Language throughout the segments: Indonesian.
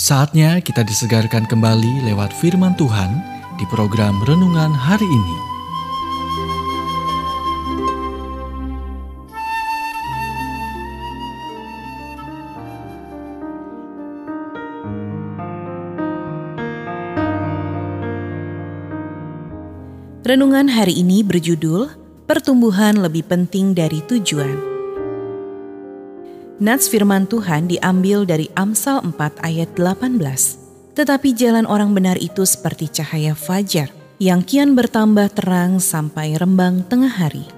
Saatnya kita disegarkan kembali lewat firman Tuhan di program renungan hari ini. Renungan hari ini berjudul Pertumbuhan lebih penting dari tujuan. Nats firman Tuhan diambil dari Amsal 4 ayat 18. Tetapi jalan orang benar itu seperti cahaya fajar yang kian bertambah terang sampai rembang tengah hari.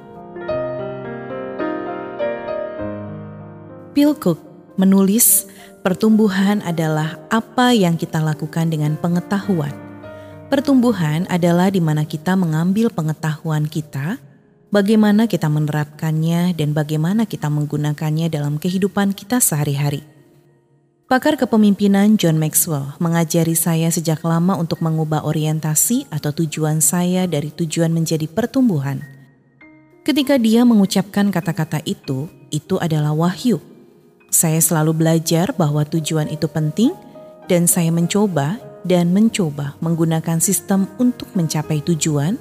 Cook menulis, pertumbuhan adalah apa yang kita lakukan dengan pengetahuan. Pertumbuhan adalah di mana kita mengambil pengetahuan kita bagaimana kita menerapkannya dan bagaimana kita menggunakannya dalam kehidupan kita sehari-hari. Pakar kepemimpinan John Maxwell mengajari saya sejak lama untuk mengubah orientasi atau tujuan saya dari tujuan menjadi pertumbuhan. Ketika dia mengucapkan kata-kata itu, itu adalah wahyu. Saya selalu belajar bahwa tujuan itu penting dan saya mencoba dan mencoba menggunakan sistem untuk mencapai tujuan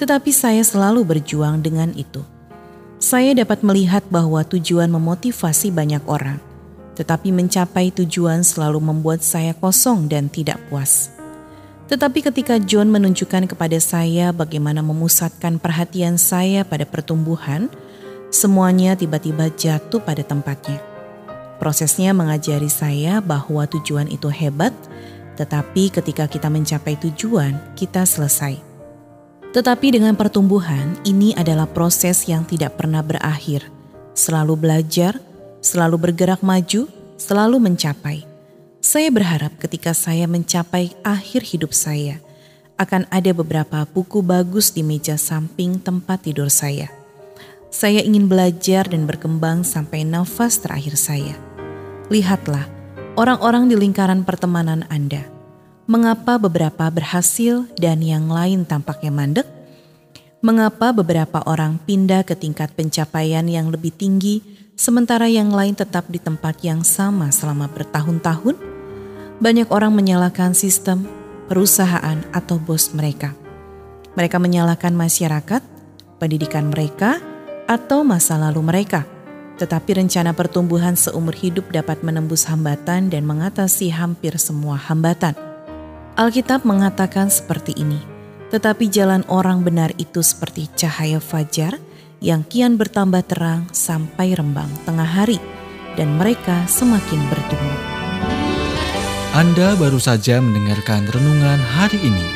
tetapi saya selalu berjuang dengan itu. Saya dapat melihat bahwa tujuan memotivasi banyak orang, tetapi mencapai tujuan selalu membuat saya kosong dan tidak puas. Tetapi ketika John menunjukkan kepada saya bagaimana memusatkan perhatian saya pada pertumbuhan, semuanya tiba-tiba jatuh pada tempatnya. Prosesnya mengajari saya bahwa tujuan itu hebat, tetapi ketika kita mencapai tujuan, kita selesai. Tetapi dengan pertumbuhan, ini adalah proses yang tidak pernah berakhir. Selalu belajar, selalu bergerak maju, selalu mencapai. Saya berharap ketika saya mencapai akhir hidup saya, akan ada beberapa buku bagus di meja samping tempat tidur saya. Saya ingin belajar dan berkembang sampai nafas terakhir saya. Lihatlah, orang-orang di lingkaran pertemanan Anda – Mengapa beberapa berhasil dan yang lain tampaknya mandek? Mengapa beberapa orang pindah ke tingkat pencapaian yang lebih tinggi, sementara yang lain tetap di tempat yang sama selama bertahun-tahun? Banyak orang menyalahkan sistem, perusahaan, atau bos mereka. Mereka menyalahkan masyarakat, pendidikan mereka, atau masa lalu mereka. Tetapi rencana pertumbuhan seumur hidup dapat menembus hambatan dan mengatasi hampir semua hambatan. Alkitab mengatakan seperti ini, tetapi jalan orang benar itu seperti cahaya fajar yang kian bertambah terang sampai rembang tengah hari, dan mereka semakin bertumbuh. Anda baru saja mendengarkan renungan hari ini.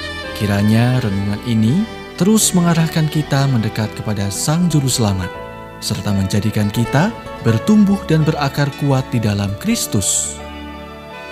Kiranya renungan ini terus mengarahkan kita mendekat kepada Sang Juru Selamat, serta menjadikan kita bertumbuh dan berakar kuat di dalam Kristus.